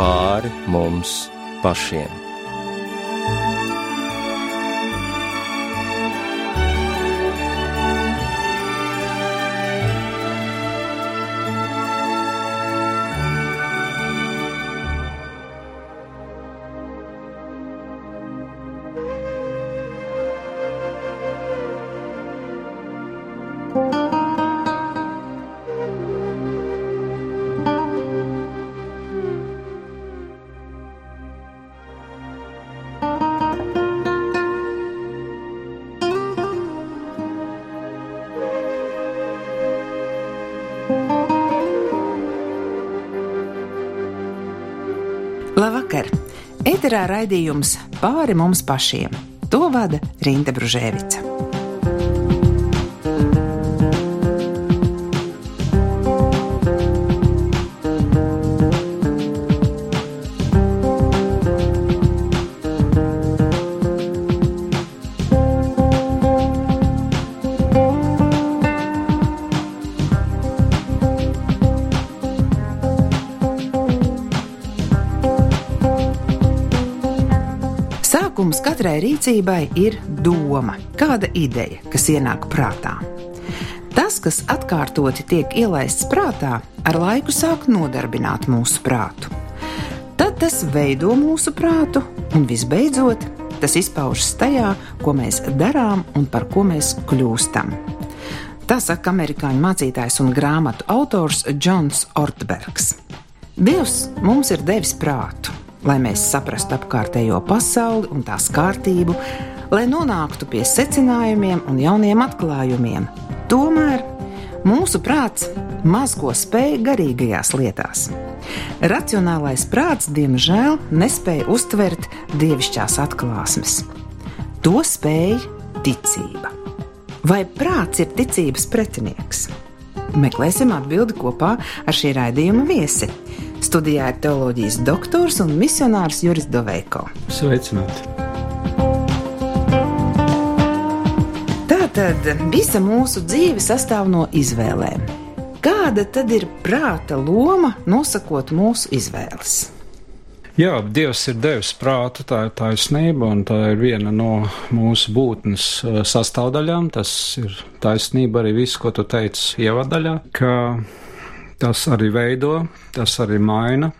pāri mums pašiem. Labvakar! Eterā raidījums pāri mums pašiem. To vada Rīta Brunēvica. Sākums katrai rīcībai ir doma, kāda ideja, kas ienāk prātā. Tas, kas atkārtoti tiek ielaists prātā, ar laiku sāk nodarbināt mūsu prātu. Tad tas veido mūsu prātu, un visbeidzot, tas izpaužas tajā, ko mēs darām un par ko mēs kļūstam. Tā saka amerikāņu mācītājs un grāmatu autors Džons Ortbergs. Dievs mums ir devis prātu, lai mēs saprastu apkārtējo pasauli un tās kārtību, lai nonāktu pie secinājumiem un jauniem atklājumiem. Tomēr mūsu prāts maz ko spēj garīgajās lietās. Racionālais prāts, diemžēl, nespēja uztvert dievišķās atklāsmes. To spēj ticība. Vai prāts ir ticības pretinieks? Meklēsim atbildi kopā ar šī raidījuma viesi. Studijā ir teoloģijas doktors un misionārs Juris Doveiko. Sveicināti! Tātad visa mūsu dzīve sastāv no izvēlēm. Kāda tad ir prāta loma nosakot mūsu izvēles? Jā, Dievs ir devis prātu, tā ir taisnība, un tā ir viena no mūsu būtnes uh, sastāvdaļām. Tas ir taisnība arī viss, ko tu teici ievadaļā, ka tas arī veido, tas arī maina.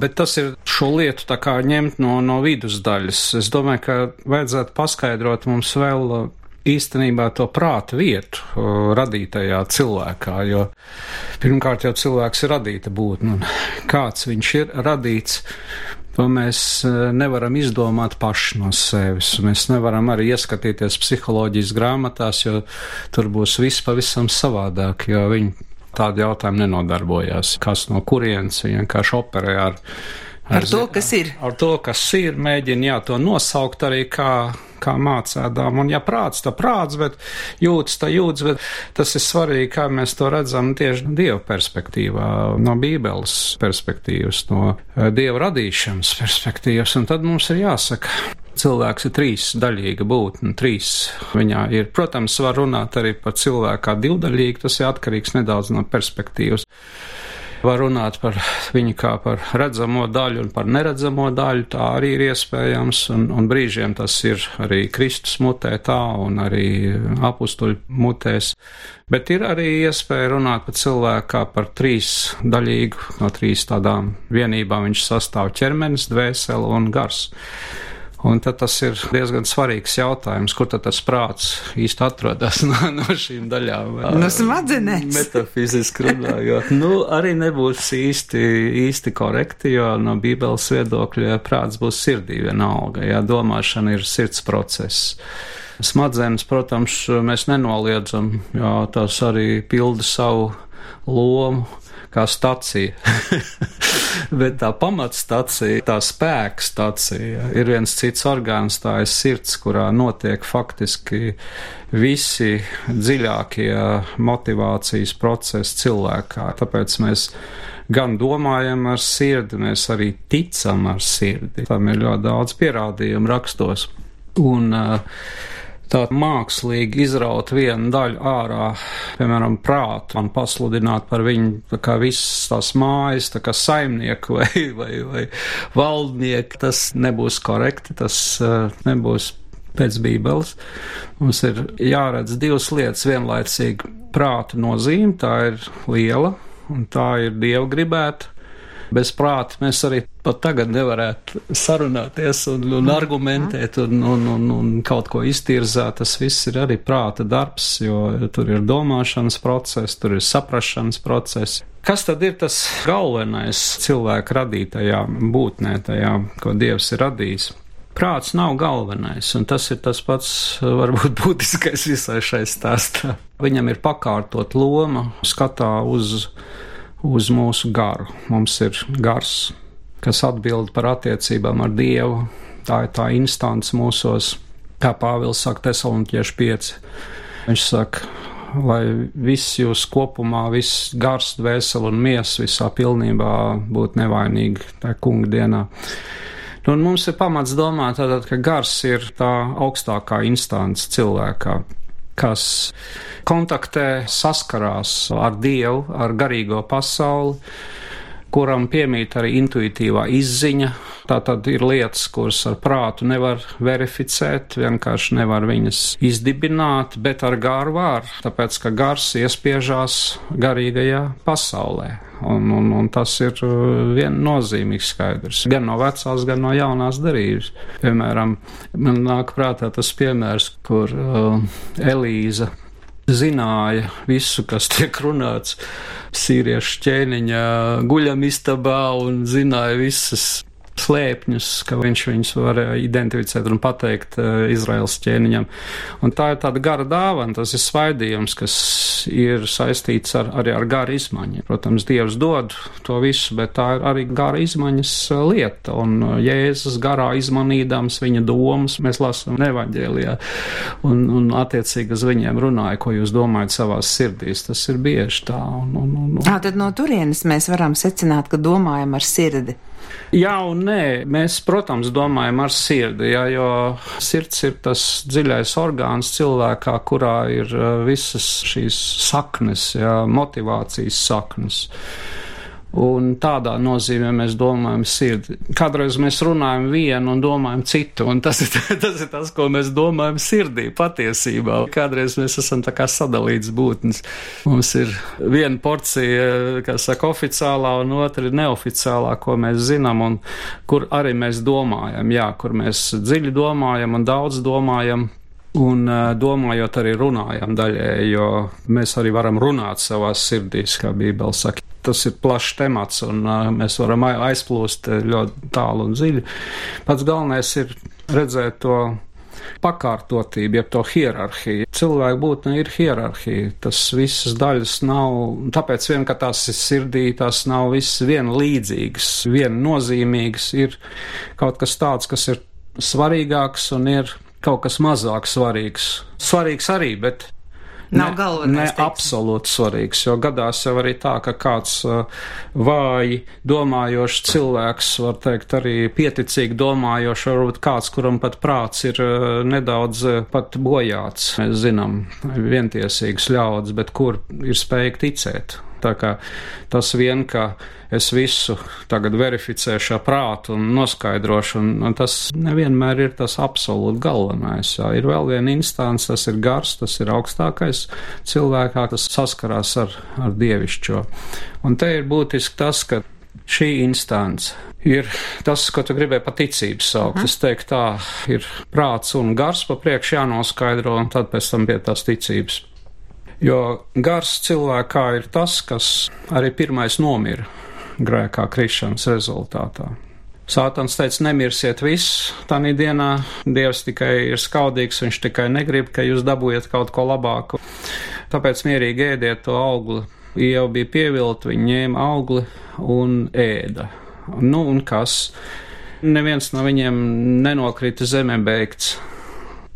Bet tas ir šo lietu tā kā ņemt no, no vidusdaļas. Es domāju, ka vajadzētu paskaidrot mums vēl uh, īstenībā to prāta vietu uh, radītajā cilvēkā, jo pirmkārt jau cilvēks ir radīta būtne, un kāds viņš ir radīts, to mēs uh, nevaram izdomāt paši no sevis. Mēs nevaram arī ieskatīties psiholoģijas grāmatās, jo tur būs viss pavisam savādāk, jo viņi tādu jautājumu nenodarbojās. Kas no kurienes vienkārši operē ar Ar, ar to, kas ir. Ar to, kas ir, mēģina jā, to nosaukt arī kā, kā mācēdām. Un, ja prāts, tā prāts, bet jūtas, tā jūtas, bet tas ir svarīgi, kā mēs to redzam tieši Dieva perspektīvā, no Bībeles perspektīvas, no eh, Dieva radīšanas perspektīvas. Un tad mums ir jāsaka, cilvēks ir trīs daļīga būtne, trīs viņā ir. Protams, var runāt arī par cilvēku kā divdaļīgu, tas ir atkarīgs nedaudz no perspektīvas. Var runāt par viņu kā par redzamo daļu un par neredzamo daļu, tā arī ir iespējams, un, un brīžiem tas ir arī Kristus mutē tā un arī apustuļu mutēs. Bet ir arī iespēja runāt par cilvēku kā par trīs daļīgu, no trīs tādām vienībām viņš sastāv ķermenis, dvēsele un gars. Un tad tas ir diezgan svarīgs jautājums, kur tad tas prāts īsti atrodas no, no šīm daļām. No smadzenēs. Metafiziski runājot. nu, arī nebūs īsti, īsti korekti, jo no Bībeles viedokļa prāts būs sirdī vienalga, ja domāšana ir sirds process. Smadzenes, protams, mēs nenoliedzam, jo tās arī pilda savu lomu kā stacija. Bet tā pamatstacija, tā spēka stacija ir viens cits orgāns, tā ir sirds, kurā notiek faktiski visi dziļākie motivācijas procesi cilvēkā. Tāpēc mēs gan domājam ar sirdi, mēs arī ticam ar sirdi. Tam ir ļoti daudz pierādījumu rakstos. Un, uh, tā mākslīgi izraut vienu daļu ārā, piemēram, prātu un pasludināt par viņu tā kā visas tās mājas, tā kā saimnieku vai, vai, vai valdnieku, tas nebūs korekti, tas uh, nebūs pēc Bībeles. Mums ir jāredz divas lietas vienlaicīgi. Prāta nozīme, tā ir liela, un tā ir Dieva gribēta. Bez prāta mēs arī pat tagad nevarētu sarunāties un, un argumentēt un, un, un, un kaut ko iztirzāt. Tas viss ir arī prāta darbs, jo tur ir domāšanas process, tur ir saprašanas process. Kas tad ir tas galvenais cilvēka radītajā būtnē, tajā, ko Dievs ir radījis? Prāts nav galvenais, un tas ir tas pats, varbūt, būtiskais visai šai stāstā. Viņam ir pakārtot loma skatā uz, uz mūsu garu. Mums ir gars, kas atbild par attiecībām ar Dievu. Tā ir tā instance mūsos, kā Pāvils saka, Tesaloniķieši 5. Viņš saka, lai viss jūs kopumā, viss gars, dvēseli un miesa visā pilnībā būtu nevainīgi tajā kunga dienā. Nu, un mums ir pamats domāt, tātad, ka gars ir tā augstākā instance cilvēkā, kas kontaktē, saskarās ar Dievu, ar garīgo pasauli, kuram piemīt arī intuitīvā izziņa. Tā tad ir lietas, kuras ar prātu nevar verificēt, vienkārši nevar viņas izdibināt, bet ar garu var, tāpēc ka gars iespiežās garīgajā pasaulē. Un, un, un tas ir uh, viennozīmīgs skaidrs. Gan no vecās, gan no jaunās darības. Piemēram, man nāk prātā tas piemērs, kur uh, Elīza zināja visu, kas tiek runāts sīriešu ķēniņa guļamistabā un zināja visas slēpņus, ka viņš viņus var identificēt un pateikt uh, Izraels ķēniņam. Un tā ir tāda gara dāvana, tas ir svaidījums, kas ir saistīts ar, arī ar gara izmaiņu. Protams, Dievs dod to visu, bet tā ir arī gara izmaiņas uh, lieta. Un Jēzus garā izmanīdams viņa domas, mēs lasām nevaņģēlijā, un, un attiecīgi uz viņiem runāja, ko jūs domājat savās sirdīs. Tas ir bieži tā. Un, un, un, un. À, tad no turienes mēs varam secināt, ka domājam ar sirdi. Jā un nē, mēs, protams, domājam ar sirdi, jā, jo sirds ir tas dziļais orgāns cilvēkā, kurā ir visas šīs saknes, jā, motivācijas saknes. Un tādā nozīmē mēs domājam sirdi. Kādreiz mēs runājam vienu un domājam citu, un tas ir, tas ir tas, ko mēs domājam sirdī patiesībā. Kādreiz mēs esam tā kā sadalīts būtnes. Mums ir viena porcija, kā saka, oficiālā, un otra ir neoficiālā, ko mēs zinām, un kur arī mēs domājam, jā, kur mēs dziļi domājam un daudz domājam. Un domājot, arī runājam daļēji, jo mēs arī varam runāt savās sirdīs, kā Bībele saka tas ir plašs temats, un mēs varam aizplūst ļoti tālu un dziļi. Pats galvenais ir redzēt to pakārtotību, jeb to hierarhiju. Cilvēku būtne ir hierarhija. Tas visas daļas nav, tāpēc vien, ka tās ir sirdī, tās nav visas vienlīdzīgas, viennozīmīgas. Ir kaut kas tāds, kas ir svarīgāks un ir kaut kas mazāk svarīgs. Svarīgs arī, bet Nav galvenais. Ne teiksim. absolūti svarīgs, jo gadās jau arī tā, ka kāds uh, vāji domājošs cilvēks, var teikt, arī pieticīgi domājošs, varbūt kāds, kuram pat prāts ir uh, nedaudz uh, pat bojāts. Mēs zinām vientiesīgus ļaudis, bet kur ir spējīgi ticēt. Tā kā tas vien, ka es visu tagad verificēšu ar prātu un noskaidrošu, un, un tas nevienmēr ir tas absolūti galvenais. Jā. Ir vēl viena instance, tas ir gars, tas ir augstākais cilvēkā, kas saskarās ar, ar dievišķo. Un te ir būtiski tas, ka šī instance ir tas, ko tu gribēji paticības saukt. Es teiktu, tā ir prāts un gars pa priekš jānoskaidro, un tad pēc tam pie tās ticības. Jo gars cilvēkā ir tas, kas arī pirmais nomira grēkā krišanas rezultātā. Sātans teica, nemirsiet viss, tā dienā Dievs tikai ir skaudīgs, viņš tikai negrib, ka jūs dabūjat kaut ko labāku. Tāpēc mierīgi ēdiet to augli. Jau bija pievilta, viņi ņēma augli un ēda. Nu, un kas? Neviens no viņiem nenokrita zemē beigts.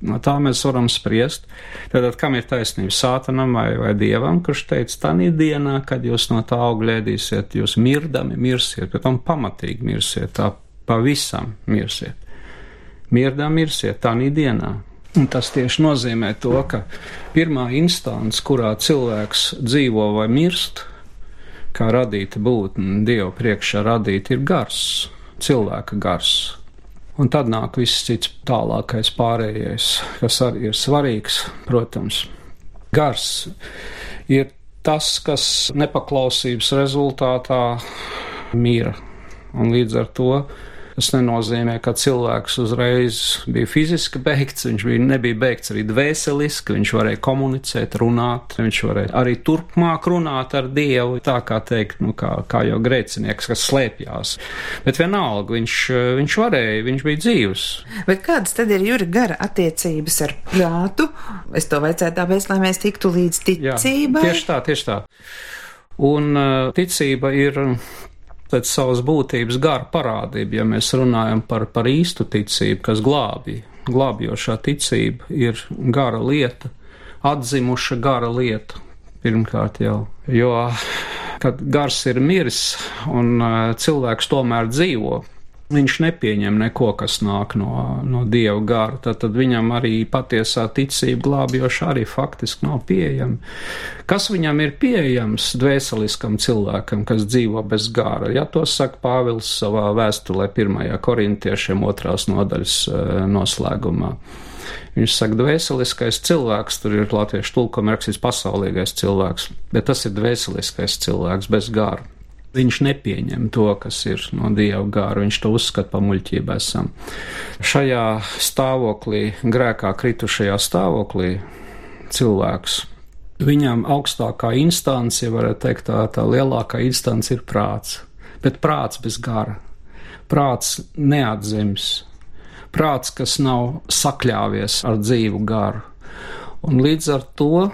No tā mēs varam spriest. Tātad, kam ir taisnība sātanam vai, vai dievam, kurš teica, tā dienā, kad jūs no tā augļa ēdīsiet, jūs mirdami mirsiet, bet tam pamatīgi mirsiet, tā pavisam mirsiet. Mirdam mirsiet tā dienā. Un tas tieši nozīmē to, ka pirmā instance, kurā cilvēks dzīvo vai mirst, kā radīta būtne, Dieva priekšā radīta, ir gars, cilvēka gars. Un tad nāk viss cits tālākais pārējais, kas arī ir svarīgs, protams. Gars ir tas, kas nepaklausības rezultātā mīra. Un līdz ar to Tas nenozīmē, ka cilvēks uzreiz bija fiziski beigts, viņš bija, nebija beigts arī dvēseliski, viņš varēja komunicēt, runāt, viņš varēja arī turpmāk runāt ar Dievu, tā kā teikt, nu, kā, kā jau grēcinieks, kas slēpjās. Bet vienalga, viņš, viņš varēja, viņš bija dzīvs. Bet kādas tad ir Jura gara attiecības ar prātu? Es to vajadzētu tāpēc, lai mēs tiktu līdz ticībai. Jā, tieši tā, tieši tā. Un uh, ticība ir pēc savas būtības gara parādība, ja mēs runājam par, par īstu ticību, kas glābj. Glābjošā ticība ir gara lieta, atzimuša gara lieta. Pirmkārt jau, jo, kad gars ir miris un uh, cilvēks tomēr dzīvo, Viņš nepieņem neko, kas nāk no, no dieva gara. Tad, tad viņam arī patiesā ticība glābjoša arī faktiski nav pieejama. Kas viņam ir pieejams dvēseliskam cilvēkam, kas dzīvo bez gara? Ja to saka Pāvils savā vēstulē pirmajā korintiešiem otrās nodaļas eh, noslēgumā. Viņš saka, dvēseliskais cilvēks, tur ir latviešu tulkojuma rakstīts pasaulīgais cilvēks, bet tas ir dvēseliskais cilvēks bez gara. Viņš nepieņem to, kas ir no dieva gāra, viņš to uzskata par muļķību esam. Šajā stāvoklī, grēkā kritušajā stāvoklī, cilvēks. Viņam augstākā instance, ja varētu teikt, tā, tā lielākā instance ir prāts, bet prāts bez gara. Prāts neatzims, prāts, kas nav sakļāvies ar dzīvu garu. Un līdz ar to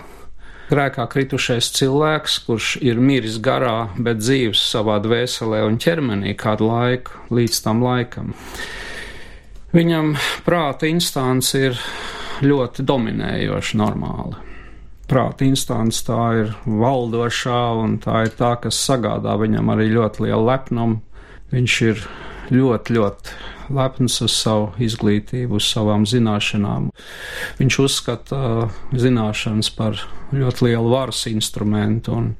grēkā kritušais cilvēks, kurš ir miris garā, bet dzīves savā dvēselē un ķermenī kādu laiku līdz tam laikam. Viņam prāta instance ir ļoti dominējoša normāli. Prāta instance tā ir valdošā un tā ir tā, kas sagādā viņam arī ļoti lielu lepnumu. Viņš ir ļoti, ļoti lepns uz savu izglītību, uz savām zināšanām. Viņš uzskata uh, zināšanas par ļoti lielu varas instrumentu, un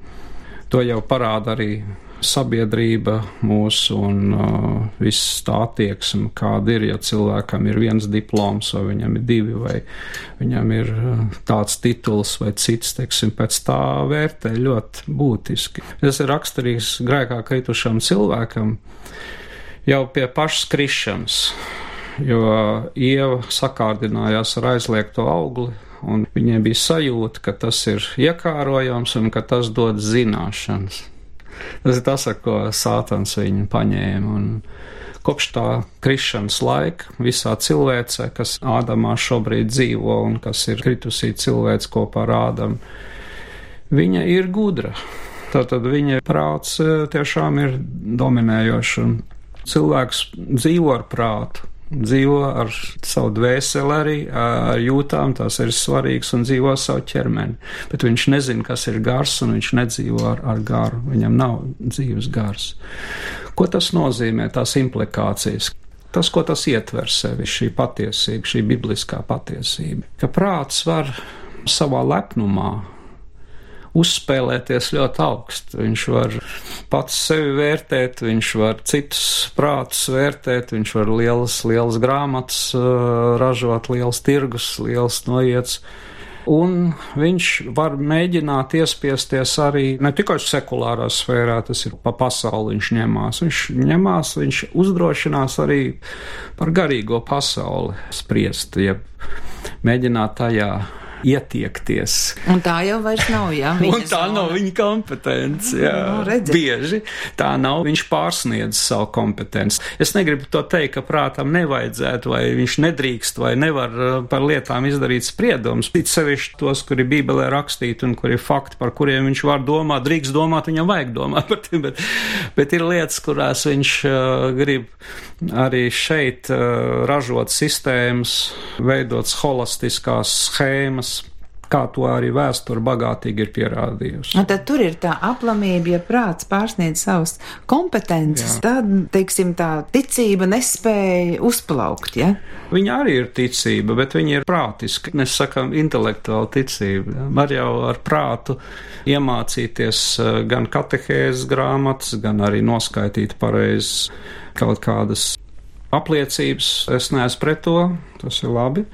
to jau parāda arī sabiedrība mūsu un uh, viss tā attieksme, kāda ir, ja cilvēkam ir viens diploms, vai viņam ir divi, vai viņam ir uh, tāds tituls vai cits, teiksim, pēc tā vērtē ļoti būtiski. Tas ir raksturīgs grēkā kritušam cilvēkam jau pie pašas krišanas, jo ieva sakārdinājās ar aizliegto augli, un viņiem bija sajūta, ka tas ir iekārojams un ka tas dod zināšanas. Tas ir tas, ar ko sātans viņu paņēma. Un kopš tā krišanas laika visā cilvēcē, kas Ādamā šobrīd dzīvo un kas ir kritusī cilvēks kopā ar Ādamu, viņa ir gudra. Tātad viņa prāts eh, tiešām ir dominējošs. Cilvēks dzīvo ar prātu, dzīvo ar savu dvēseli, arī ar jūtām, tās ir svarīgas, un dzīvo savu ķermeni. Bet viņš nezina, kas ir gars, un viņš nedzīvo ar, ar garu. Viņam nav dzīves gars. Ko tas nozīmē, tās implikācijas? Tas, ko tas ietver sevi, šī patiesība, šī bibliskā patiesība, ka prāts var savā lepnumā uzspēlēties ļoti augstu. Viņš var pats sevi vērtēt, viņš var citus prātus vērtēt, viņš var lielas, lielas grāmatas ražot, liels tirgus, liels noiets. Un viņš var mēģināt iespiesties arī ne tikai sekulārā sfērā, tas ir pa pasauli viņš ņemās. Viņš ņemās, viņš uzdrošinās arī par garīgo pasauli spriest, jeb mēģināt tajā ietiekties. Un tā jau vairs nav, jā. Un tā nav viņa kompetence, jā. No, nu, Bieži tā nav, viņš pārsniedz savu kompetenci. Es negribu to teikt, ka prātam nevajadzētu, vai viņš nedrīkst, vai nevar uh, par lietām izdarīt spriedumus. It sevišķi tos, kuri Bībelē rakstīti un kuri fakti, par kuriem viņš var domāt, drīkst domāt, viņam vajag domāt par tiem, bet, bet ir lietas, kurās viņš uh, grib arī šeit uh, ražot sistēmas, veidot holistiskās schēmas, kā to arī vēsture bagātīgi ir pierādījusi. Un tad tur ir tā aplamība, ja prāts pārsniedz savas kompetences, Jā. tad, teiksim, tā ticība nespēja uzplaukt, ja? Viņa arī ir ticība, bet viņa ir prātiska. Mēs sakām intelektuāla ticība. Ja? Var jau ar prātu iemācīties eh, gan katehēzes grāmatas, gan arī noskaitīt pareizes kaut kādas apliecības. Es neesmu pret to, tas ir labi.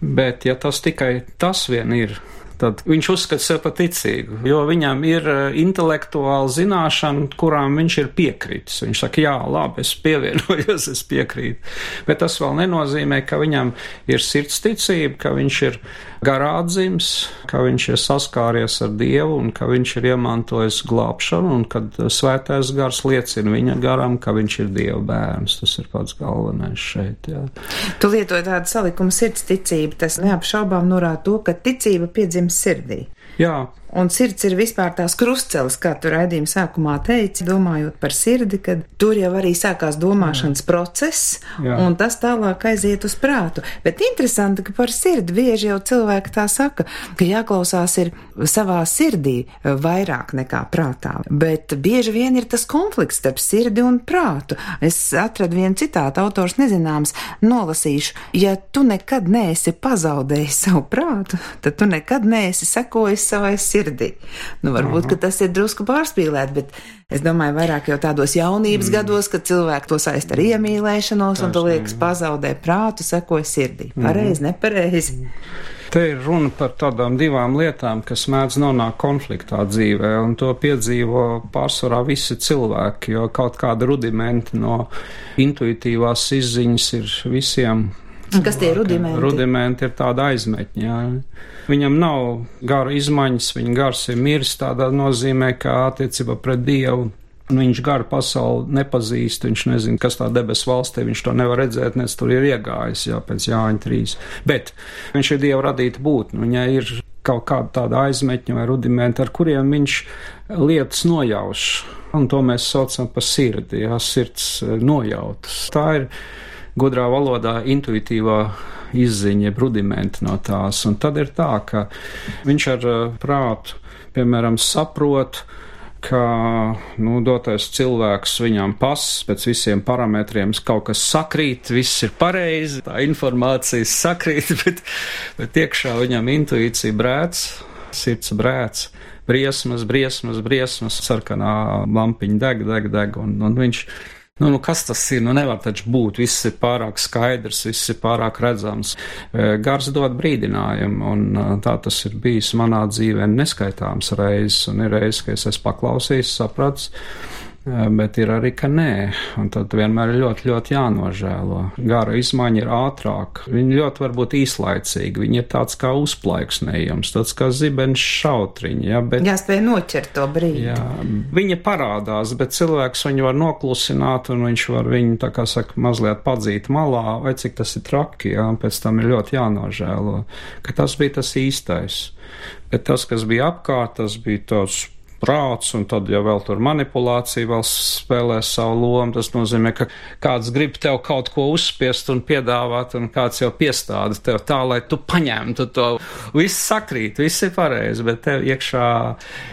Bet, ja tas tikai tas vien ir, tad viņš uzskata sevi par ticīgu, jo viņam ir eh, intelektuāla zināšana, kurām viņš ir piekritis. Viņš saka, jā, labi, es pievienojos, es piekrītu. Bet tas vēl nenozīmē, ka viņam ir sirds ticība, ka viņš ir garādzims, ka viņš ir saskāries ar Dievu un ka viņš ir iemantojis glābšanu un kad svētais gars liecina viņa garam, ka viņš ir Dieva bērns. Tas ir pats galvenais šeit. Jā. Tu lietoji tādu salikumu sirds ticību, tas neapšaubām norāda to, ka ticība piedzimst sirdī. Jā, Un sirds ir vispār tās krustcelis, kā tu raidījuma sākumā teici, domājot par sirdi, kad tur jau arī sākās domāšanas Jā. process, Jā. un tas tālāk aiziet uz prātu. Bet interesanti, ka par sirdi bieži jau cilvēki tā saka, ka jāklausās ir savā sirdī vairāk nekā prātā. Bet bieži vien ir tas konflikts starp sirdi un prātu. Es atradu vienu citātu, autors nezināms, nolasīšu. Ja tu nekad neesi pazaudējis savu prātu, tad tu nekad neesi sekojis savai sirdī sirdī. Nu, varbūt, ka tas ir drusku pārspīlēt, bet es domāju, vairāk jau tādos jaunības mm. gados, kad cilvēki to saist ar iemīlēšanos, un tu liekas pazaudē prātu, sekoja sirdī. Mm. Pareizi, nepareizi. Mm. Te ir runa par tādām divām lietām, kas mēdz nonākt konfliktā dzīvē, un to piedzīvo pārsvarā visi cilvēki, jo kaut kāda rudimenti no intuitīvās izziņas ir visiem Kas tie rudimenti? Rudimenti ir tāda aizmetņa. Jā. Viņam nav gara izmaiņas, viņa gars ir miris tādā nozīmē, ka attiecībā pret Dievu Viņš garu pasauli nepazīst, viņš nezina, kas tā debesu valstī, viņš to nevar redzēt, nes tur ir iegājis, jā, pēc Jāņa trīs. Bet viņš ir Dieva radīta būtne, viņai ir kaut kāda tāda aizmetņa vai rudimenta, ar kuriem viņš lietas nojauš. Un to mēs saucam par sirdi, jā, sirds nojautas. Tā ir gudrā valodā intuitīvā izziņa, rudimenti no tās. Un tad ir tā, ka viņš ar uh, prātu, piemēram, saprot, ka nu, dotais cilvēks viņam pass pēc visiem parametriem, kaut kas sakrīt, viss ir pareizi, tā informācija sakrīt, bet, bet iekšā viņam intuīcija brēc, sirds brēc. Briesmas, briesmas, briesmas, sarkanā lampiņa deg, deg, deg, un, un viņš Nu, nu, kas tas ir? Nu, nevar taču būt. Viss ir pārāk skaidrs, viss ir pārāk redzams. E, gars dod brīdinājumu, un e, tā tas ir bijis manā dzīvē neskaitāms reizes, un ir reizes, ka es esmu paklausījis, sapratis bet ir arī, ka nē. Un tad vienmēr ir ļoti, ļoti jānožēlo. Gara izmaiņa ir ātrāka. Viņa ļoti var būt īslaicīga. Viņa ir tāds kā uzplaiksnējums, tāds kā zibens šautriņa. Ja, bet, Jāspēj noķert to brīdi. Jā, viņa parādās, bet cilvēks viņu var noklusināt un viņš var viņu, tā kā saka, mazliet padzīt malā, vai cik tas ir traki, jā, un pēc tam ir ļoti jānožēlo, ka tas bija tas īstais. Bet tas, kas bija apkārt, tas bija tāds prāts, un tad, ja vēl tur manipulācija vēl spēlē savu lomu, tas nozīmē, ka kāds grib tev kaut ko uzspiest un piedāvāt, un kāds jau piestāda tev tā, lai tu paņemtu to. Viss sakrīt, viss ir pareizi, bet tev iekšā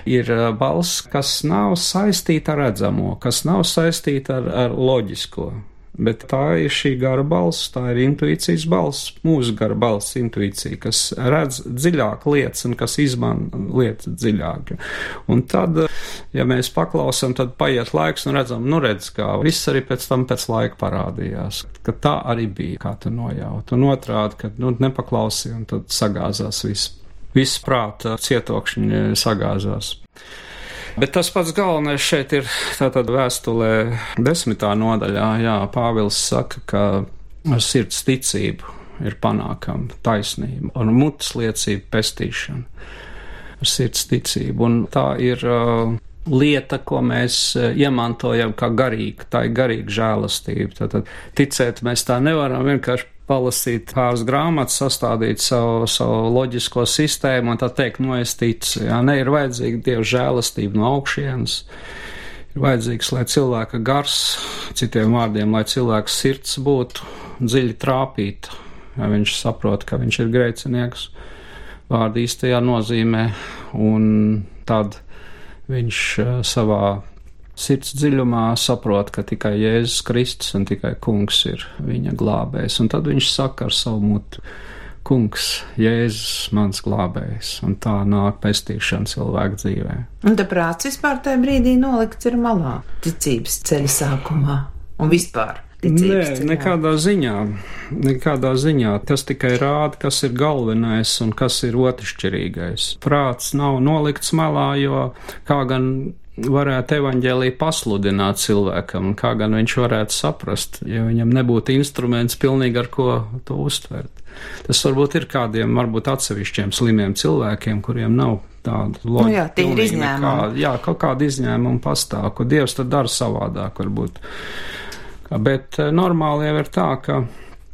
ir uh, balss, kas nav saistīta ar redzamo, kas nav saistīta ar, ar loģisko. Bet tā ir šī gara balss, tā ir intuīcijas balss, mūsu gara balss, intuīcija, kas redz dziļāk lietas un kas izmanto lietas dziļāk. Un tad, ja mēs paklausām, tad paiet laiks un redzam, nu redz, kā viss arī pēc tam pēc laika parādījās, ka tā arī bija, kā tu nojaut. Un otrādi, ka, nu, nepaklausīja un tad sagāzās viss. Viss prāta cietokšņi sagāzās. Bet tas pats galvenais šeit ir tātad vēstulē desmitā nodaļā. Jā, Pāvils saka, ka sirds ticību ir panākama taisnība un mutes liecība pestīšana ar sirds ticību. Un tā ir uh, lieta, ko mēs iemantojam kā garīga, tā ir garīga žēlastība. Tātad ticēt mēs tā nevaram vienkārši palasīt pāris grāmatas, sastādīt savu, savu loģisko sistēmu un tā teikt, nu es ticu, jā, ne ir vajadzīga Dieva žēlastība no augšienes. Ir vajadzīgs, lai cilvēka gars, citiem vārdiem, lai cilvēka sirds būtu dziļi trāpīta, ja viņš saprot, ka viņš ir grēcinieks. vārda īstajā nozīmē, un tad viņš uh, savā sirds dziļumā saprot, ka tikai Jēzus Kristus un tikai Kungs ir viņa glābējs, un tad viņš saka ar savu mutu. Kungs, Jēzus, mans glābējs, un tā nāk pestīšana cilvēku dzīvē. Un tā prāts vispār tajā brīdī nolikts ir malā, ticības ceļa sākumā un vispār. Nē, nekādā ziņā, nekādā ziņā. Tas tikai rāda, kas ir galvenais un kas ir otršķirīgais. Prāts nav nolikts malā, jo kā gan varētu evaņģēlī pasludināt cilvēkam, kā gan viņš varētu saprast, ja viņam nebūtu instruments pilnīgi ar ko to uztvert. Tas varbūt ir kādiem, varbūt atsevišķiem slimiem cilvēkiem, kuriem nav tāda loģika. Nu jā, tie ir izņēmumi. Nekā, jā, kaut kāda izņēmuma pastāv, ko Dievs tad dara savādāk varbūt. Bet eh, normāli jau ir tā, ka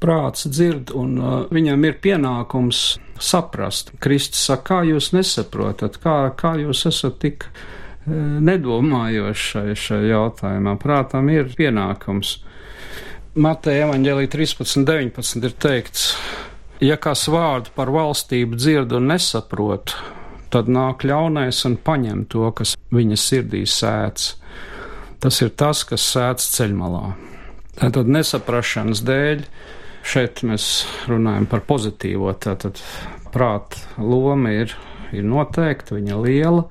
prāts dzird un uh, viņam ir pienākums saprast. Kristus saka, kā jūs nesaprotat, kā, kā jūs esat tik nedomājošs šai, šai jautājumā. Prātam ir pienākums. Mateja evaņģēlī 13.19 ir teikts, ja kas vārdu par valstību dzird un nesaprot, tad nāk ļaunais un paņem to, kas viņa sirdī sēdz. Tas ir tas, kas sēdz ceļmalā. Tātad nesaprašanas dēļ šeit mēs runājam par pozitīvo, tātad prāta loma ir, ir noteikta, viņa liela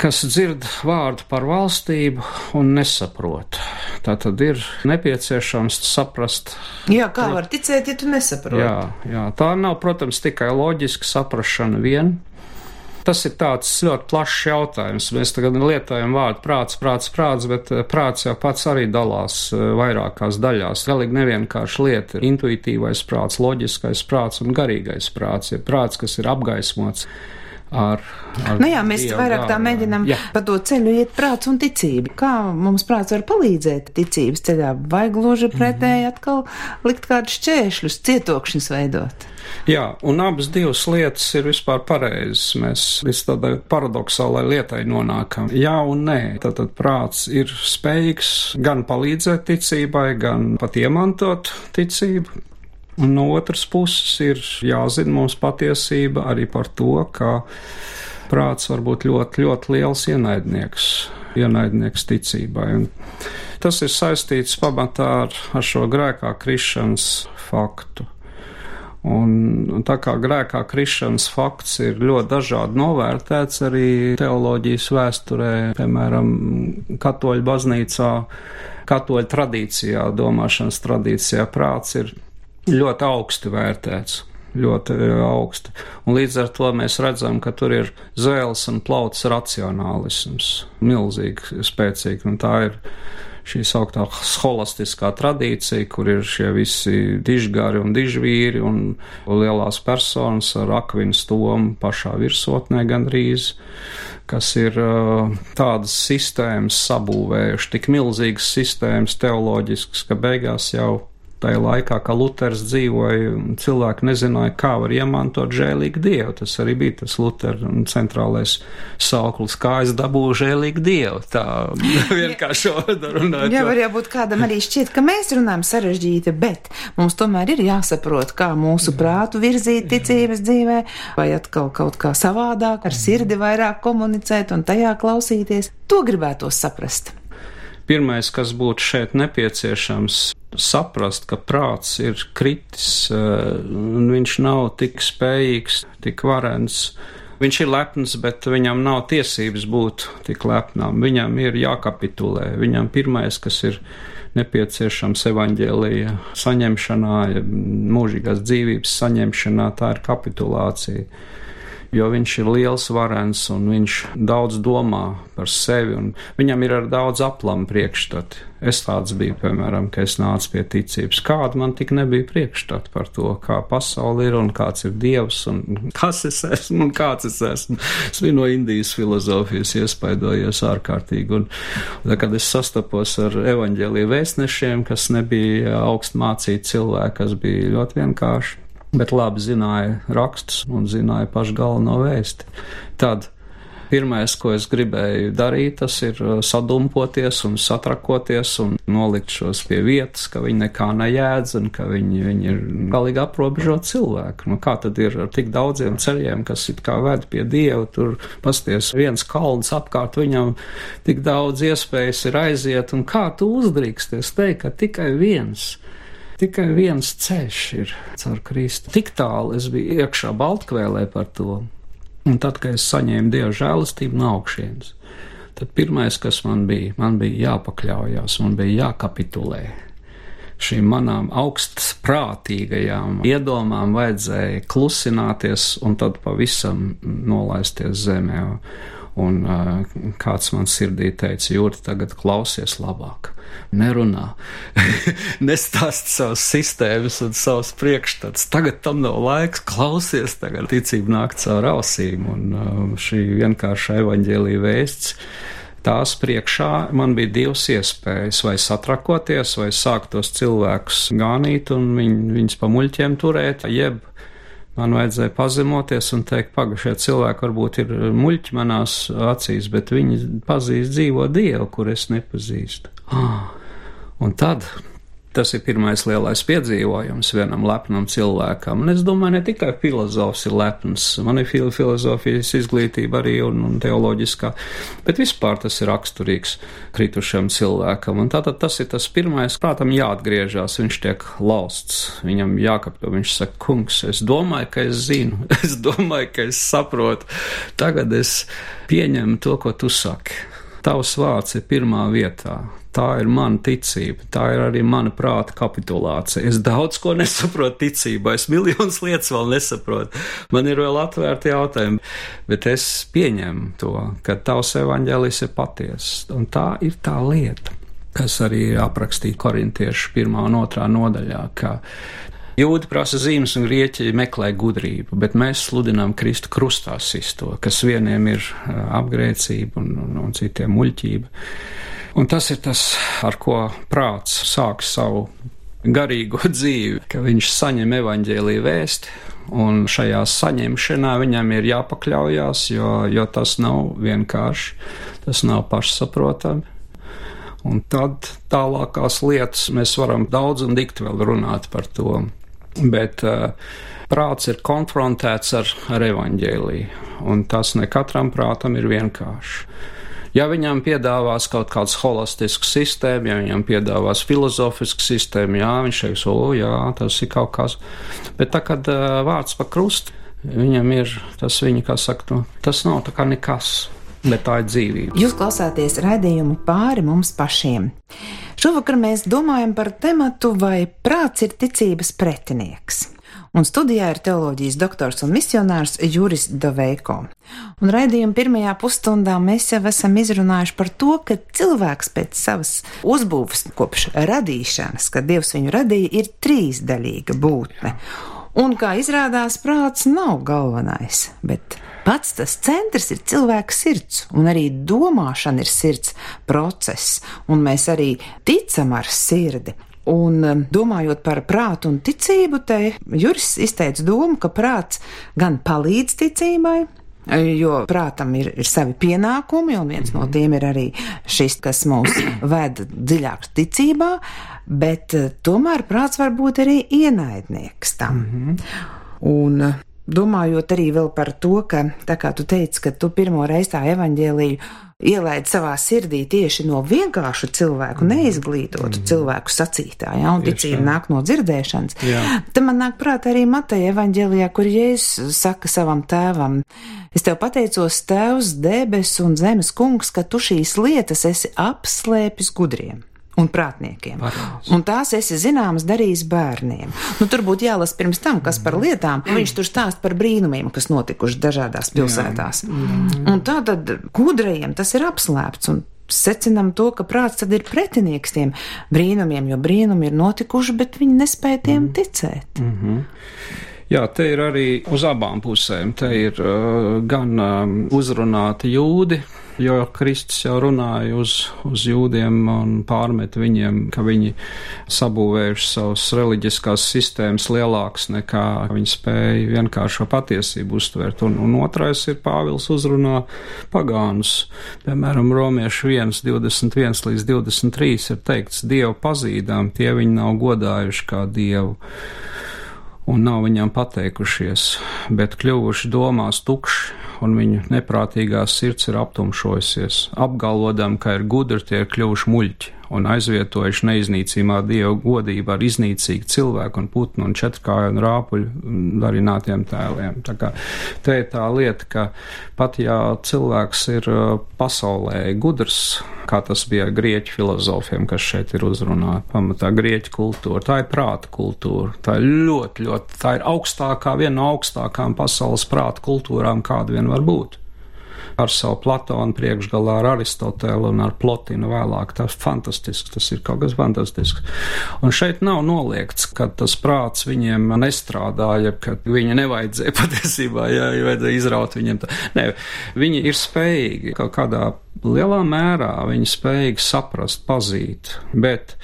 kas dzird vārdu par valstību un nesaprot. Tā tad ir nepieciešams saprast. Jā, kā var ticēt, ja tu nesaproti? Jā, jā, tā nav, protams, tikai loģiska saprašana vien. Tas ir tāds ļoti plašs jautājums. Mēs tagad lietojam vārdu prāts, prāts, prāts, bet eh, prāts jau pats arī dalās eh, vairākās daļās. Galīgi nevienkārši lieta ir intuitīvais prāts, loģiskais prāts un garīgais prāts. Ir prāts, kas ir apgaismots ar. ar nu jā, mēs vairāk tā mēģinām jā. pa to ceļu iet prāts un ticība. Kā mums prāts var palīdzēt ticības ceļā, vai gluži pretēji atkal likt kādus šķēršļus, cietokšņus veidot? Jā, un abas divas lietas ir vispār pareizas. Mēs līdz tādai paradoxālai lietai nonākam. Jā un nē. Tātad prāts ir spējīgs gan palīdzēt ticībai, gan pat iemantot ticību. Un no otras puses ir jāzina mums patiesība arī par to, ka prāts var būt ļoti, ļoti liels ienaidnieks, ienaidnieks ticībai. Un tas ir saistīts pamatā ar, ar šo grēkā krišanas faktu. Un, tā kā grēkā krišanas fakts ir ļoti dažādi novērtēts arī teoloģijas vēsturē, piemēram, katoļu baznīcā, katoļu tradīcijā, domāšanas tradīcijā prāts ir ļoti augsti vērtēts. Ļoti e, augsti. Un līdz ar to mēs redzam, ka tur ir zvēles un plauts racionālisms. Milzīgi spēcīgi. Un tā ir šī sauktā holistiskā tradīcija, kur ir šie visi dižgari un dižvīri un lielās personas ar akvinu stomu pašā virsotnē gandrīz, kas ir uh, tādas sistēmas sabūvējuši, tik milzīgas sistēmas teoloģiskas, ka beigās jau tajā laikā, kad Luters dzīvoja, cilvēki nezināja, kā var iemantot žēlīgu dievu. Tas arī bija tas Lutera centrālais sauklis, kā es dabūju žēlīgu dievu. Tā vienkārši runājot. Jā, var jābūt kādam arī šķiet, ka mēs runājam sarežģīti, bet mums tomēr ir jāsaprot, kā mūsu prātu virzīt ticības dzīvē, vai atkal kaut kā savādāk, ar sirdi vairāk komunicēt un tajā klausīties. To gribētos saprast. Pirmais, kas būtu šeit nepieciešams, saprast, ka prāts ir kritis, eh, un viņš nav tik spējīgs, tik varens. Viņš ir lepns, bet viņam nav tiesības būt tik lepnām. Viņam ir jākapitulē. Viņam pirmais, kas ir nepieciešams evaņģēlīja saņemšanā, mūžīgās dzīvības saņemšanā, tā ir kapitulācija jo viņš ir liels varens un viņš daudz domā par sevi, viņam ir ar daudz aplamu priekšstati. Es tāds biju, piemēram, ka es nācu pie ticības. Kāda man tik nebija priekšstata par to, kā pasaule ir un kāds ir dievs un kas es esmu un kāds es esmu. Es biju no Indijas filozofijas iespaidojies ārkārtīgi, un tad, kad es sastapos ar evaņģēlīju vēstnešiem, kas nebija augst mācīti cilvēki, kas bija ļoti vienkārši bet labi zināja rakstus un zināja pašu galveno vēsti. Tad Pirmais, ko es gribēju darīt, tas ir uh, sadumpoties un satrakoties un nolikt šos pie vietas, ka viņi nekā nejēdz un ka viņi, viņi ir galīgi aprobežot cilvēku. Nu, kā tad ir ar tik daudziem ceļiem, kas it kā ved pie Dieva, tur pasties viens kalns apkārt viņam, tik daudz iespējas ir aiziet, un kā tu uzdrīksties teikt, ka tikai viens. Tikai viens ceļš ir caur Kristu. Tik tālu es biju iekšā Baltkvēlē par to. Un tad, kad es saņēmu dievu žēlastību no augšienes, tad pirmais, kas man bija, man bija jāpakļaujas, man bija jākapitulē. Šīm manām augstprātīgajām iedomām vajadzēja klusināties un tad pavisam nolaisties zemē. Un kāds man sirdī teica, Jūri, tagad klausies labāk. Nerunā, nestāst savas sistēmas un savas priekšstats. Tagad tam nav laiks, klausies, tagad ticība nāk caur ausīm. Un šī vienkārša evaņģēlīja vēsts tās priekšā man bija divas iespējas - vai satrakoties, vai sākt tos cilvēkus ganīt un viņ, viņus pa muļķiem turēt, jeb man vajadzēja pazemoties un teikt, pagašie cilvēki varbūt ir muļķi manās acīs, bet viņi pazīst dzīvo Dievu, kur es nepazīstu. Ah. Un tad Tas ir pirmais lielais piedzīvojums vienam lepnam cilvēkam. Un es domāju, ne tikai filozofs ir lepns, man ir filozofijas izglītība arī un, un teoloģiskā, bet vispār tas ir raksturīgs kritušam cilvēkam. Un tātad tas ir tas pirmais, prātam jāatgriežas, viņš tiek lausts, viņam jākapto, viņš saka, kungs, es domāju, ka es zinu, es domāju, ka es saprotu, tagad es pieņemu to, ko tu saki. Tavs vārds ir pirmā vietā tā ir mana ticība, tā ir arī mana prāta kapitulācija. Es daudz ko nesaprotu ticībā, es miljonus lietas vēl nesaprotu. Man ir vēl atvērti jautājumi, bet es pieņemu to, ka tavs evaņģēlis ir patiess, un tā ir tā lieta kas arī ir aprakstīta korintiešu pirmā un otrā nodaļā, ka Jūdi prasa zīmes un grieķi meklē gudrību, bet mēs sludinām Kristu krustā sisto, kas vieniem ir apgrēcība un, un, un citiem muļķība. Un tas ir tas, ar ko prāts sāk savu garīgo dzīvi, ka viņš saņem evaņģēlīju vēsti, un šajā saņemšanā viņam ir jāpakļaujas, jo, jo tas nav vienkārši, tas nav pašsaprotami. Un tad tālākās lietas mēs varam daudz un dikt vēl runāt par to. Bet uh, prāts ir konfrontēts ar, ar evaņģēlīju, un tas ne katram prātam ir vienkārši. Ja viņam piedāvās kaut kāds holistisks sistēma, ja viņam piedāvās filozofisks sistēma, jā, viņš teiks, o, jā, tas ir kaut kas. Bet tā, kad uh, vārds pa krustu, viņam ir tas viņa, kā saka, nu, tas nav tā kā nekas. Bet tā ir dzīvība. Jūs klausāties raidījumu pāri mums pašiem. Šovakar mēs domājam par tematu, vai prāts ir ticības pretinieks un studijā ir teoloģijas doktors un misionārs Juris Doveiko. Un raidījuma pirmajā pusstundā mēs jau esam izrunājuši par to, ka cilvēks pēc savas uzbūves kopš radīšanas, kad Dievs viņu radīja, ir trīsdaļīga būtne. Un kā izrādās, prāts nav galvenais, bet pats tas centrs ir cilvēka sirds, un arī domāšana ir sirds process, un mēs arī ticam ar sirdi. Un um, domājot par prātu un ticību, te Juris izteica domu, ka prāts gan palīdz ticībai, jo prātam ir, ir savi pienākumi, un viens no tiem ir arī šis, kas mūs ved dziļāk ticībā, bet uh, tomēr prāts var būt arī ienaidnieks tam. Mm -hmm. Un uh, domājot arī vēl par to, ka, tā kā tu teici, ka tu pirmo reizi tā evaņģēlīju ielaid savā sirdī tieši no vienkāršu cilvēku, mm. neizglītotu mm. cilvēku sacītā, ja, un ticība nāk no dzirdēšanas. Jā. Te man nāk prāt arī Mateja evaņģēlijā, kur Jēzus saka savam tēvam, es tev pateicos tēvs, debes un zemes kungs, ka tu šīs lietas esi apslēpis gudriem un prātniekiem. Parās. Un tās esi zināmas darījis bērniem. Nu, tur būtu jālasa pirms tam, kas par lietām. Mm. Viņš tur stāst par brīnumiem, kas notikuši dažādās pilsētās. Mm. Un tā tad gudrajiem tas ir apslēpts. Un secinām to, ka prāts tad ir pretinieks tiem brīnumiem, jo brīnumi ir notikuši, bet viņi nespēja tiem mm. ticēt. Mm -hmm. Jā, te ir arī uz abām pusēm. Te ir uh, gan um, uzrunāti jūdi, jo Kristus jau runāja uz, uz jūdiem un pārmet viņiem, ka viņi sabūvējuši savus reliģiskās sistēmas lielākas nekā viņi spēja vienkāršo patiesību uztvert. Un, un otrais ir Pāvils uzrunā pagānus. Piemēram, Romiešu 1, 21 līdz 23 ir teikts, Dievu pazīdām, tie viņi nav godājuši kā Dievu un nav viņam pateikušies, bet kļuvuši domās tukši, un viņu neprātīgās sirds ir aptumšojusies, apgalvodam, ka ir gudri, tie ir kļuvuši muļķi un aizvietojuši neiznīcīmā dievu godību ar iznīcīgu cilvēku un putnu un četrkāju un rāpuļu darinātiem tēliem. Tā kā te ir tā lieta, ka pat ja cilvēks ir uh, pasaulē gudrs, kā tas bija grieķu filozofiem, kas šeit ir uzrunāti, pamatā grieķu kultūra, tā ir prāta kultūra, tā ir ļoti, ļoti, tā ir augstākā, viena no augstākām pasaules prāta kultūrām, kāda vien var būt ar savu Platonu priekšgalā, ar Aristotelu un ar Plotinu vēlāk. Tas ir fantastisks, tas ir kaut kas fantastisks. Un šeit nav noliegts, ka tas prāts viņiem nestrādāja, ka viņi nevajadzēja patiesībā, jā, vajadzēja izraut viņiem. Tā. Nē, viņi ir spējīgi kaut kādā lielā mērā, viņi spējīgi saprast, pazīt, bet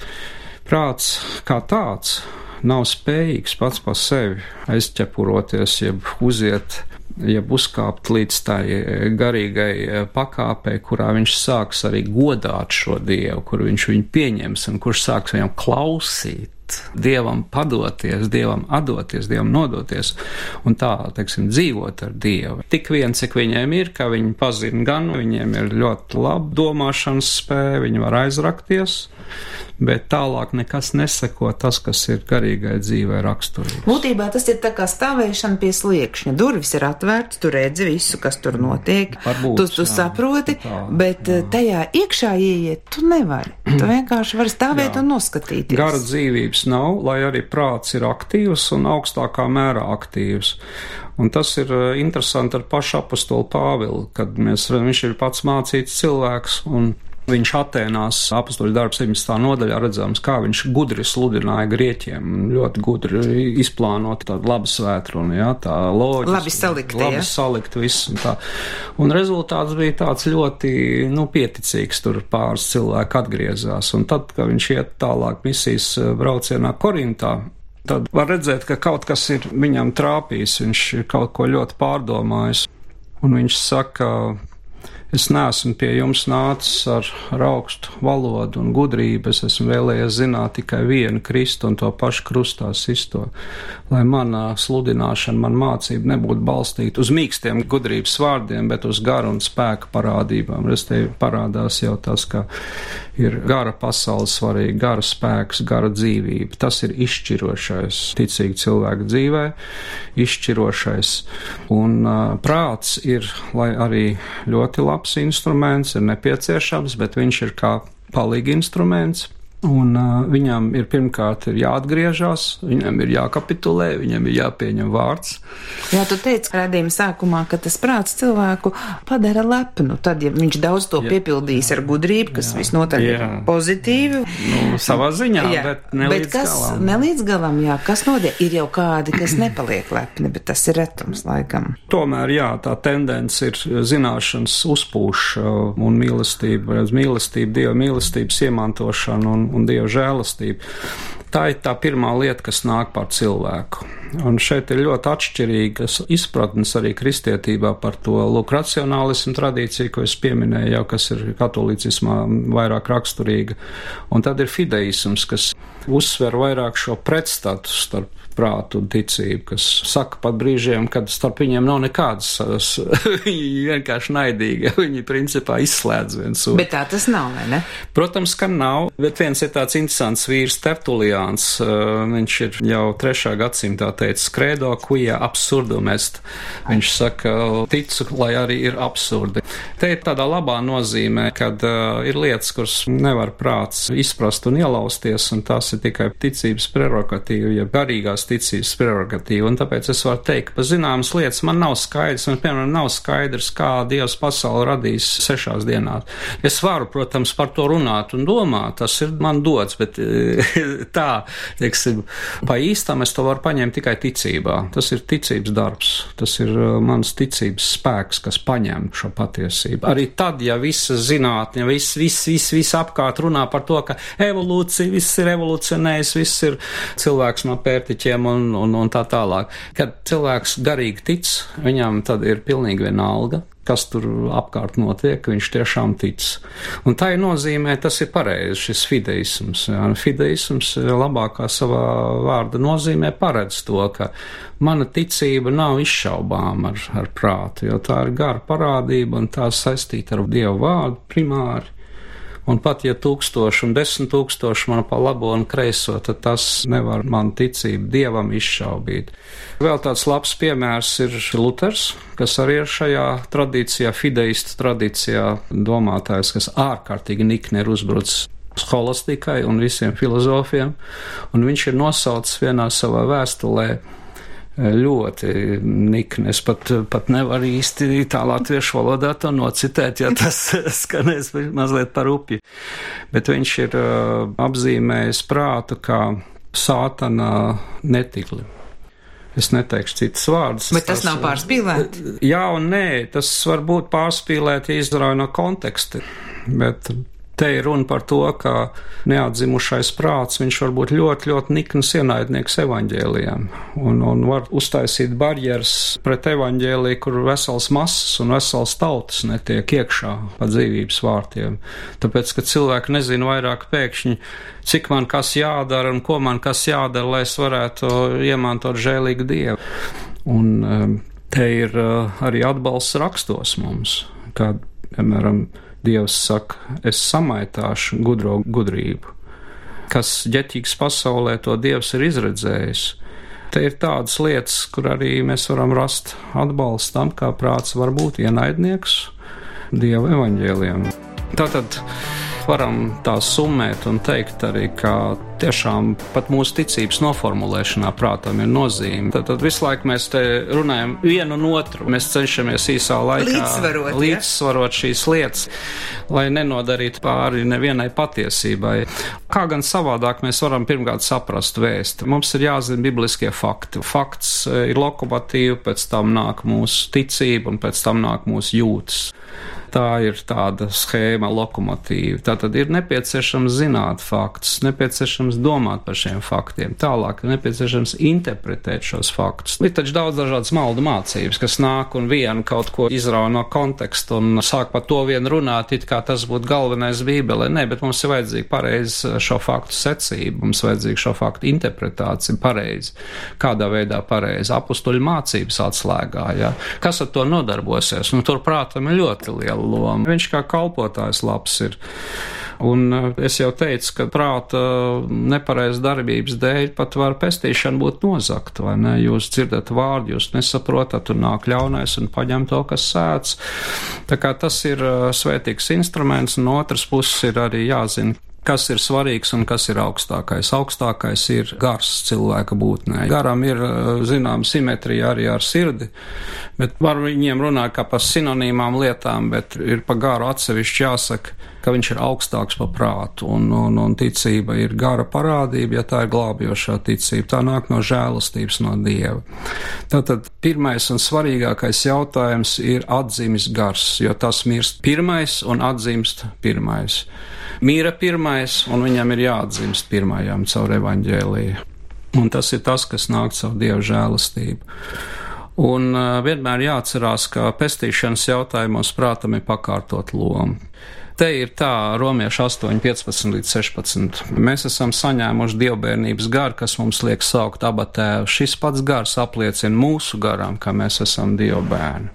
prāts kā tāds nav spējīgs pats par sevi aizķepuroties, jeb uziet jeb uzkāpt līdz tai e, garīgai e, pakāpei, kurā viņš sāks arī godāt šo dievu, kur viņš viņu pieņems un kurš sāks viņam klausīt. Dievam padoties, Dievam atdoties, Dievam nodoties un tā, teiksim, dzīvot ar Dievu. Tik vien, cik viņiem ir, ka viņi pazina gan, viņiem ir ļoti laba domāšanas spēja, viņi var aizrakties, bet tālāk nekas neseko tas, kas ir garīgai dzīvē raksturīgs. Būtībā tas ir tā kā stāvēšana pie sliekšņa. Durvis ir atvērtas, tu redzi visu, kas tur notiek. Varbūt, tu tu jā, saproti, tā, bet jā. eh, tajā iekšā ieiet tu nevari. Tu vienkārši vari stāvēt Jā. un noskatīties. Gara dzīvības nav, lai arī prāts ir aktīvs un augstākā mērā aktīvs. Un tas ir eh, interesanti ar pašu apakstolu Pāvilu, kad mēs, viņš ir pats mācīts cilvēks un Viņš Atēnās apakstoļu darbs 17. nodaļā redzams, kā viņš gudri sludināja grieķiem, ļoti gudri izplānot tādu labu svētrunu, jā, tā loģiski. Labi salikti, Labi jā. salikt viss un tā. Un rezultāts bija tāds ļoti, nu, pieticīgs, tur pāris cilvēki atgriezās. Un tad, kad viņš iet tālāk misijas eh, braucienā Korintā, tad var redzēt, ka kaut kas ir viņam trāpījis, viņš ir kaut ko ļoti pārdomājis. Un viņš saka, Es neesmu pie jums nācis ar, ar augstu valodu un gudrību. Es esmu vēlējies zināt tikai vienu Kristu un to pašu krustā sisto. Lai manā sludināšana, man mācība nebūtu balstīta uz mīkstiem gudrības vārdiem, bet uz garu un spēku parādībām. Es te parādās jau tas, ka ir gara pasaule svarīga, gara spēks, gara dzīvība. Tas ir izšķirošais ticīgi cilvēku dzīvē, izšķirošais. Un uh, prāts ir, lai arī ļoti labs instruments, ir nepieciešams, bet viņš ir kā palīgi instruments. Un uh, viņam ir pirmkārt ir jāatgriežas, viņam ir jākapitulē, viņam ir jāpieņem vārds. Jā, tu teici redzījuma sākumā, ka tas prāts cilvēku padara lepnu. Tad, ja viņš daudz to Jā. piepildīs ar gudrību, kas visnotaļ ir Jā. pozitīvi, Nu, savā ziņā, jā, bet ne bet līdz kas galam. ne līdz galam, jā, kas notiek, ir jau kādi, kas nepaliek lepni, bet tas ir retums laikam. Tomēr, jā, tā tendence ir zināšanas uzpūš un mīlestība, mīlestība, dieva mīlestības iemantošana un, un dieva žēlastība. Tā ir tā pirmā lieta, kas nāk par cilvēku. Un šeit ir ļoti atšķirīgas izpratnes arī kristietībā par to lūk racionālismu tradīciju, ko es pieminēju jau, kas ir katolicismā vairāk raksturīga. Un tad ir fideisms, kas uzsver vairāk šo pretstatu starp prātu un ticību, kas saka pat brīžiem, kad starp viņiem nav nekādas, s- viņi vienkārši naidīgi, viņi principā izslēdz viens otru. Bet tā tas nav, vai ne? Protams, ka nav, bet viens ir tāds interesants vīrs Tertuliāns, viņš ir jau trešā gadsimtā teicis kredo, kuja absurdum est. Viņš saka, ticu, lai arī ir absurdi. Te ir tādā labā nozīmē, kad uh, ir lietas, kuras nevar prāts izprast un ielausties, un tās ir tikai ticības prerogatīva, ja garīgās ticības prerogatīva, un tāpēc es varu teikt, ka zināmas lietas man nav skaidrs, man, piemēram, nav skaidrs, kā Dievs pasauli radīs sešās dienās. Es varu, protams, par to runāt un domāt, tas ir man dots, bet eh, tā, teiksim, pa īstam es to varu paņemt tikai ticībā. Tas ir ticības darbs, tas ir eh, mans ticības spēks, kas paņem šo patiesību. Arī tad, ja visa zinātne, viss, viss, viss, viss apkārt runā par to, ka evolūcija, viss ir evolucionējis, viss ir cilvēks no pērtiķiem un, un, un tā tālāk. Kad cilvēks garīgi tic, viņam tad ir pilnīgi vienalga kas tur apkārt notiek, viņš tiešām tic. Un tā ir nozīmē, tas ir pareizi, šis fideisms. Jā. Fideisms labākā savā vārda nozīmē paredz to, ka mana ticība nav izšaubām ar, ar prātu, jo tā ir gara parādība un tā saistīta ar Dievu vārdu primāri. Un pat ja tūkstoši un desmit tūkstoši man pa labo un kreiso, tad tas nevar man ticību dievam izšaubīt. Vēl tāds labs piemērs ir Luters, kas arī ir šajā tradīcijā, fideistu tradīcijā domātājs, kas ārkārtīgi nikni ir uzbrucis holistikai un visiem filozofiem, un viņš ir nosaucis vienā savā vēstulē ļoti nikni. Es pat, pat nevaru īsti tā latviešu valodā to nocitēt, ja tas skanēs mazliet par upju. Bet viņš ir apzīmējis prātu kā sātana netikli. Es neteikšu citas vārdus. Bet tas, tas nav pārspīlēti? Jā un nē, tas var būt pārspīlēti, ja izrauj no konteksta. Bet te ir runa par to, ka neatzimušais prāts, viņš var būt ļoti, ļoti nikns ienaidnieks evaņģēlijām un, un var uztaisīt barjeras pret evaņģēliju, kur vesels masas un vesels tautas netiek iekšā pa dzīvības vārtiem. Tāpēc, ka cilvēki nezina vairāk pēkšņi, cik man kas jādara un ko man kas jādara, lai es varētu iemantot žēlīgu Dievu. Un um, te ir uh, arī atbalsts rakstos mums, kad, piemēram, Dievs saka, es samaitāšu gudro gudrību. Kas ģeķīgs pasaulē, to Dievs ir izredzējis. Te ir tādas lietas, kur arī mēs varam rast atbalstu tam, kā prāts var būt ienaidnieks Dieva evaņģēliem. Tātad varam tā summēt un teikt arī, ka tiešām pat mūsu ticības noformulēšanā prātam ir nozīme. Tad, tad visu laiku mēs te runājam vienu un otru. Mēs cenšamies īsā laikā līdzsvarot, līdzsvarot ja? šīs lietas, lai nenodarītu pāri nevienai patiesībai. Kā gan savādāk mēs varam pirmkārt saprast vēstu? Mums ir jāzina bibliskie fakti. Fakts eh, ir lokomotīva, pēc tam nāk mūsu ticība un pēc tam nāk mūsu jūtas tā ir tāda schēma, lokomotīva. Tā tad ir nepieciešams zināt faktus, nepieciešams domāt par šiem faktiem, tālāk ir nepieciešams interpretēt šos faktus. Ir taču daudz dažādas maldu mācības, kas nāk un vienu kaut ko izrauj no konteksta un sāk par to vien runāt, it kā tas būtu galvenais bībelē. Nē, bet mums ir vajadzīga pareiza šo faktu secība, mums vajadzīga šo faktu interpretācija pareizi, kādā veidā pareizi apustuļu mācības atslēgā. Ja? Kas ar to nodarbosies? Nu, tur prātam ir ļoti liela loma. Viņš kā kalpotājs labs ir. Un eh, es jau teicu, ka prāta nepareizas darbības dēļ pat var pestīšana būt nozakta, vai ne? Jūs dzirdat vārdu, jūs nesaprotat, un nāk ļaunais un paņem to, kas sēdz. Tā kā tas ir eh, svētīgs instruments, un otrs puses ir arī jāzina, kas ir svarīgs un kas ir augstākais. Augstākais ir gars cilvēka būtnē. Garam ir, eh, zinām, simetrija arī ar sirdi, bet var viņiem runāt kā par sinonīmām lietām, bet ir pa garu atsevišķi jāsaka, ka viņš ir augstāks par prātu, un, un, un ticība ir gara parādība, ja tā ir glābjošā ticība. Tā nāk no žēlastības no Dieva. Tātad pirmais un svarīgākais jautājums ir atzīmes gars, jo tas mirst pirmais un atzīmst pirmais mīra pirmais, un viņam ir jāatdzimst pirmajam caur evaņģēliju. Un tas ir tas, kas nāk caur Dieva žēlastību. Un vienmēr jāatcerās, ka pestīšanas jautājumos prātam ir pakārtot loma. Te ir tā, Romieši 8, 15 līdz 16. Mēs esam saņēmuši dievbijības garu, kas mums liek saukt abatēvu. Šis pats gars apliecina mūsu garām, ka mēs esam dievbērni.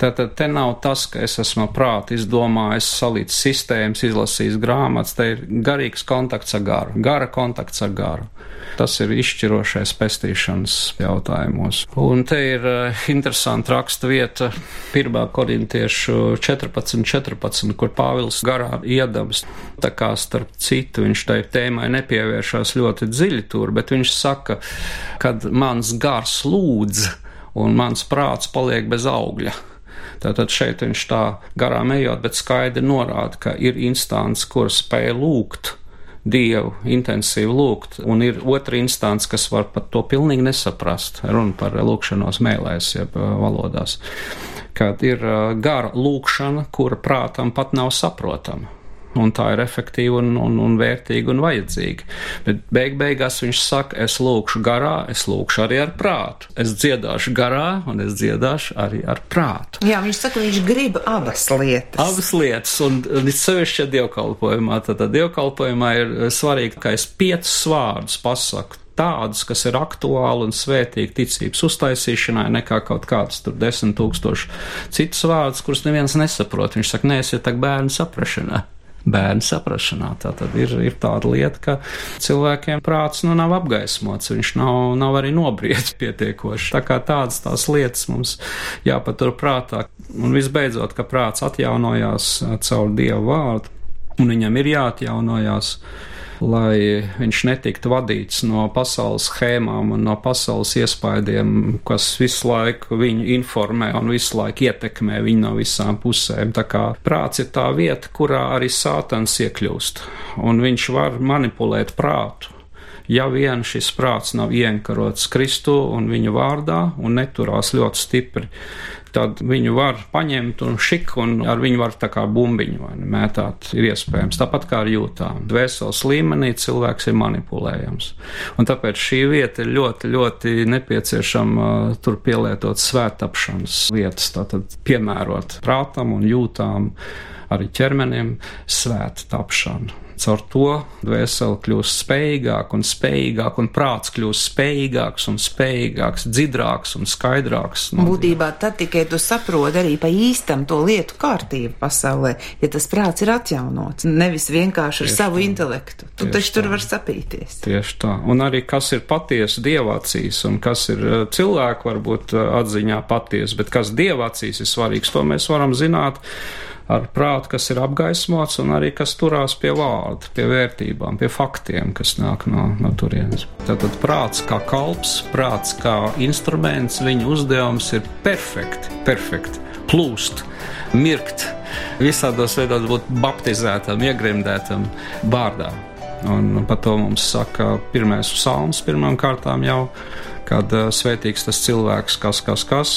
Tātad te nav tas, ka es esmu prāti izdomājis, salīdz sistēmas, izlasījis grāmatas, te ir garīgs kontakts ar garu, gara kontakts ar garu. Tas ir izšķirošais pestīšanas jautājumos. Un te ir uh, interesanta raksta vieta 1. korintiešu 14, 14, kur Pāvils garā iedams. Tā kā starp citu viņš tai tēmai nepievēršās ļoti dziļi tur, bet viņš saka, kad mans gars lūdz, un mans prāts paliek bez augļa. Tātad šeit viņš tā garām ejot, bet skaidri norāda, ka ir instants, kur spēj lūgt Dievu, intensīvi lūgt, un ir otra instants, kas var pat to pilnīgi nesaprast. Runa par lūkšanos mēlēs, jeb valodās kad ir gara lūkšana, kura prātam pat nav saprotama un tā ir efektīva un, un, un vērtīga un vajadzīga. Bet beig beigās viņš saka, es lūkšu garā, es lūkšu arī ar prātu. Es dziedāšu garā un es dziedāšu arī ar prātu. Jā, viņš saka, viņš grib abas lietas. Abas lietas, un, un it sevišķi dievkalpojumā, tad dievkalpojumā ir svarīgi, ka es piecus vārdus pasaku tādus, kas ir aktuāli un svētīgi ticības uztaisīšanai, nekā kaut kādus tur desmit tūkstoši citus vārdus, kurus neviens nesaprot. Viņš saka, nē, es ir tā bērnu saprašanā bērnu saprašanā. Tā tad ir, ir tāda lieta, ka cilvēkiem prāts nu nav apgaismots, viņš nav, nav arī nobriedz pietiekoši. Tā kā tādas tās lietas mums jāpatur prātā. Un visbeidzot, ka prāts atjaunojās caur Dievu vārdu, un viņam ir jāatjaunojās lai viņš netiktu vadīts no pasaules schēmām un no pasaules iespaidiem, kas visu laiku viņu informē un visu laiku ietekmē viņu no visām pusēm. Tā kā prāts ir tā vieta, kurā arī sātans iekļūst, un viņš var manipulēt prātu ja vien šis prāts nav ienkarots Kristu un viņa vārdā un neturās ļoti stipri tad viņu var paņemt un šik, un ar viņu var tā kā bumbiņu ne, mētāt, ir iespējams. Tāpat kā ar jūtām. Dvēseles līmenī cilvēks ir manipulējams. Un tāpēc šī vieta ir ļoti, ļoti nepieciešama uh, tur pielietot svētapšanas vietas, tātad piemērot prātam un jūtām arī ķermenim svētu tapšanu. Caur to dvēsele kļūst spējīgāk un spējīgāk, un prāts kļūst spējīgāks un spējīgāks, dzidrāks un skaidrāks. No Būtībā tad tikai tu saproti arī pa īstam to lietu kārtību pasaulē, ja tas prāts ir atjaunots, nevis vienkārši ar Tieši savu tā. intelektu. Tu Tieši taču tā. tur var sapīties. Tieši tā. Un arī kas ir patiesa dievacīs un kas ir eh, cilvēku varbūt eh, atziņā patiesa, bet kas dievacīs ir svarīgs, to mēs varam zināt ar prātu, kas ir apgaismots un arī kas turās pie vārda, pie vērtībām, pie faktiem, kas nāk no, no turienes. Tātad prāts kā kalps, prāts kā instruments, viņa uzdevums ir perfekti, perfekti plūst, mirkt, visādos veidos būt baptizētam, iegrimdētam vārdā. Un par to mums saka pirmais psalms pirmām kārtām jau, kad uh, svētīgs tas cilvēks, kas, kas, kas,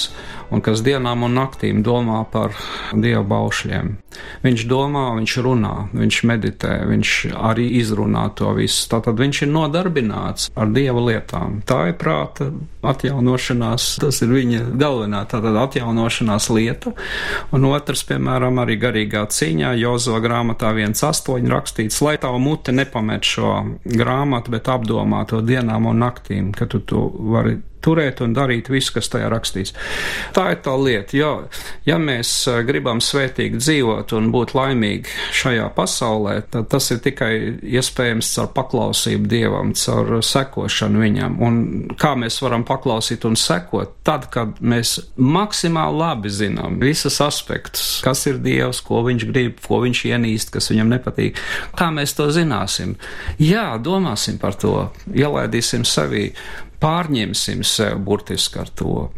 un kas dienām un naktīm domā par dievu baušļiem. Viņš domā, viņš runā, viņš meditē, viņš arī izrunā to visu. Tātad viņš ir nodarbināts ar dieva lietām. Tā ir prāta atjaunošanās, tas ir viņa galvenā tātad atjaunošanās lieta. Un otrs, piemēram, arī garīgā cīņā, Jozo grāmatā 1.8 rakstīts, lai tavu muti nepamet šo grāmatu, bet apdomā to dienām un naktīm, ka tu to vari turēt un darīt visu, kas tajā rakstīts. Tā ir tā lieta, jo, ja mēs eh, gribam svētīgi dzīvot un būt laimīgi šajā pasaulē, tad tas ir tikai iespējams caur paklausību Dievam, caur sekošanu viņam. Un kā mēs varam paklausīt un sekot? Tad, kad mēs maksimāli labi zinām visus aspektus, kas ir Dievs, ko viņš grib, ko viņš ienīst, kas viņam nepatīk. Kā mēs to zināsim? Jā, domāsim par to, ielaidīsim sevī pārņemsim sev burtiski ar to.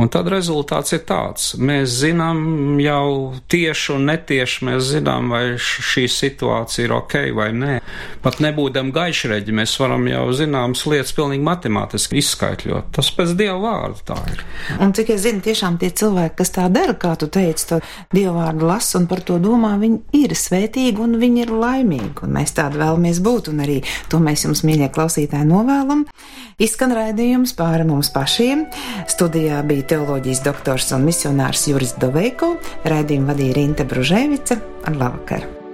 Un tad rezultāts ir tāds. Mēs zinām jau tieši un netieši, mēs zinām, vai šī situācija ir ok vai nē. Pat nebūdam gaišreģi, mēs varam jau zināmas lietas pilnīgi matemātiski izskaitļot. Tas pēc Dieva vārda tā ir. Un cik es zinu, tiešām tie cilvēki, kas tā dara, kā tu teici, to Dieva vārdu las un par to domā, viņi ir svētīgi un viņi ir laimīgi. Un mēs tādi vēlamies būt, un arī to mēs jums, mīļie klausītāji, novēlam. Izskan raidījums pāri mums pašiem. Studijā bija teoloģijas doktors un misionārs Juris Doveiko, raidījumu vadīja Rinte Bružēvica. Labvakar!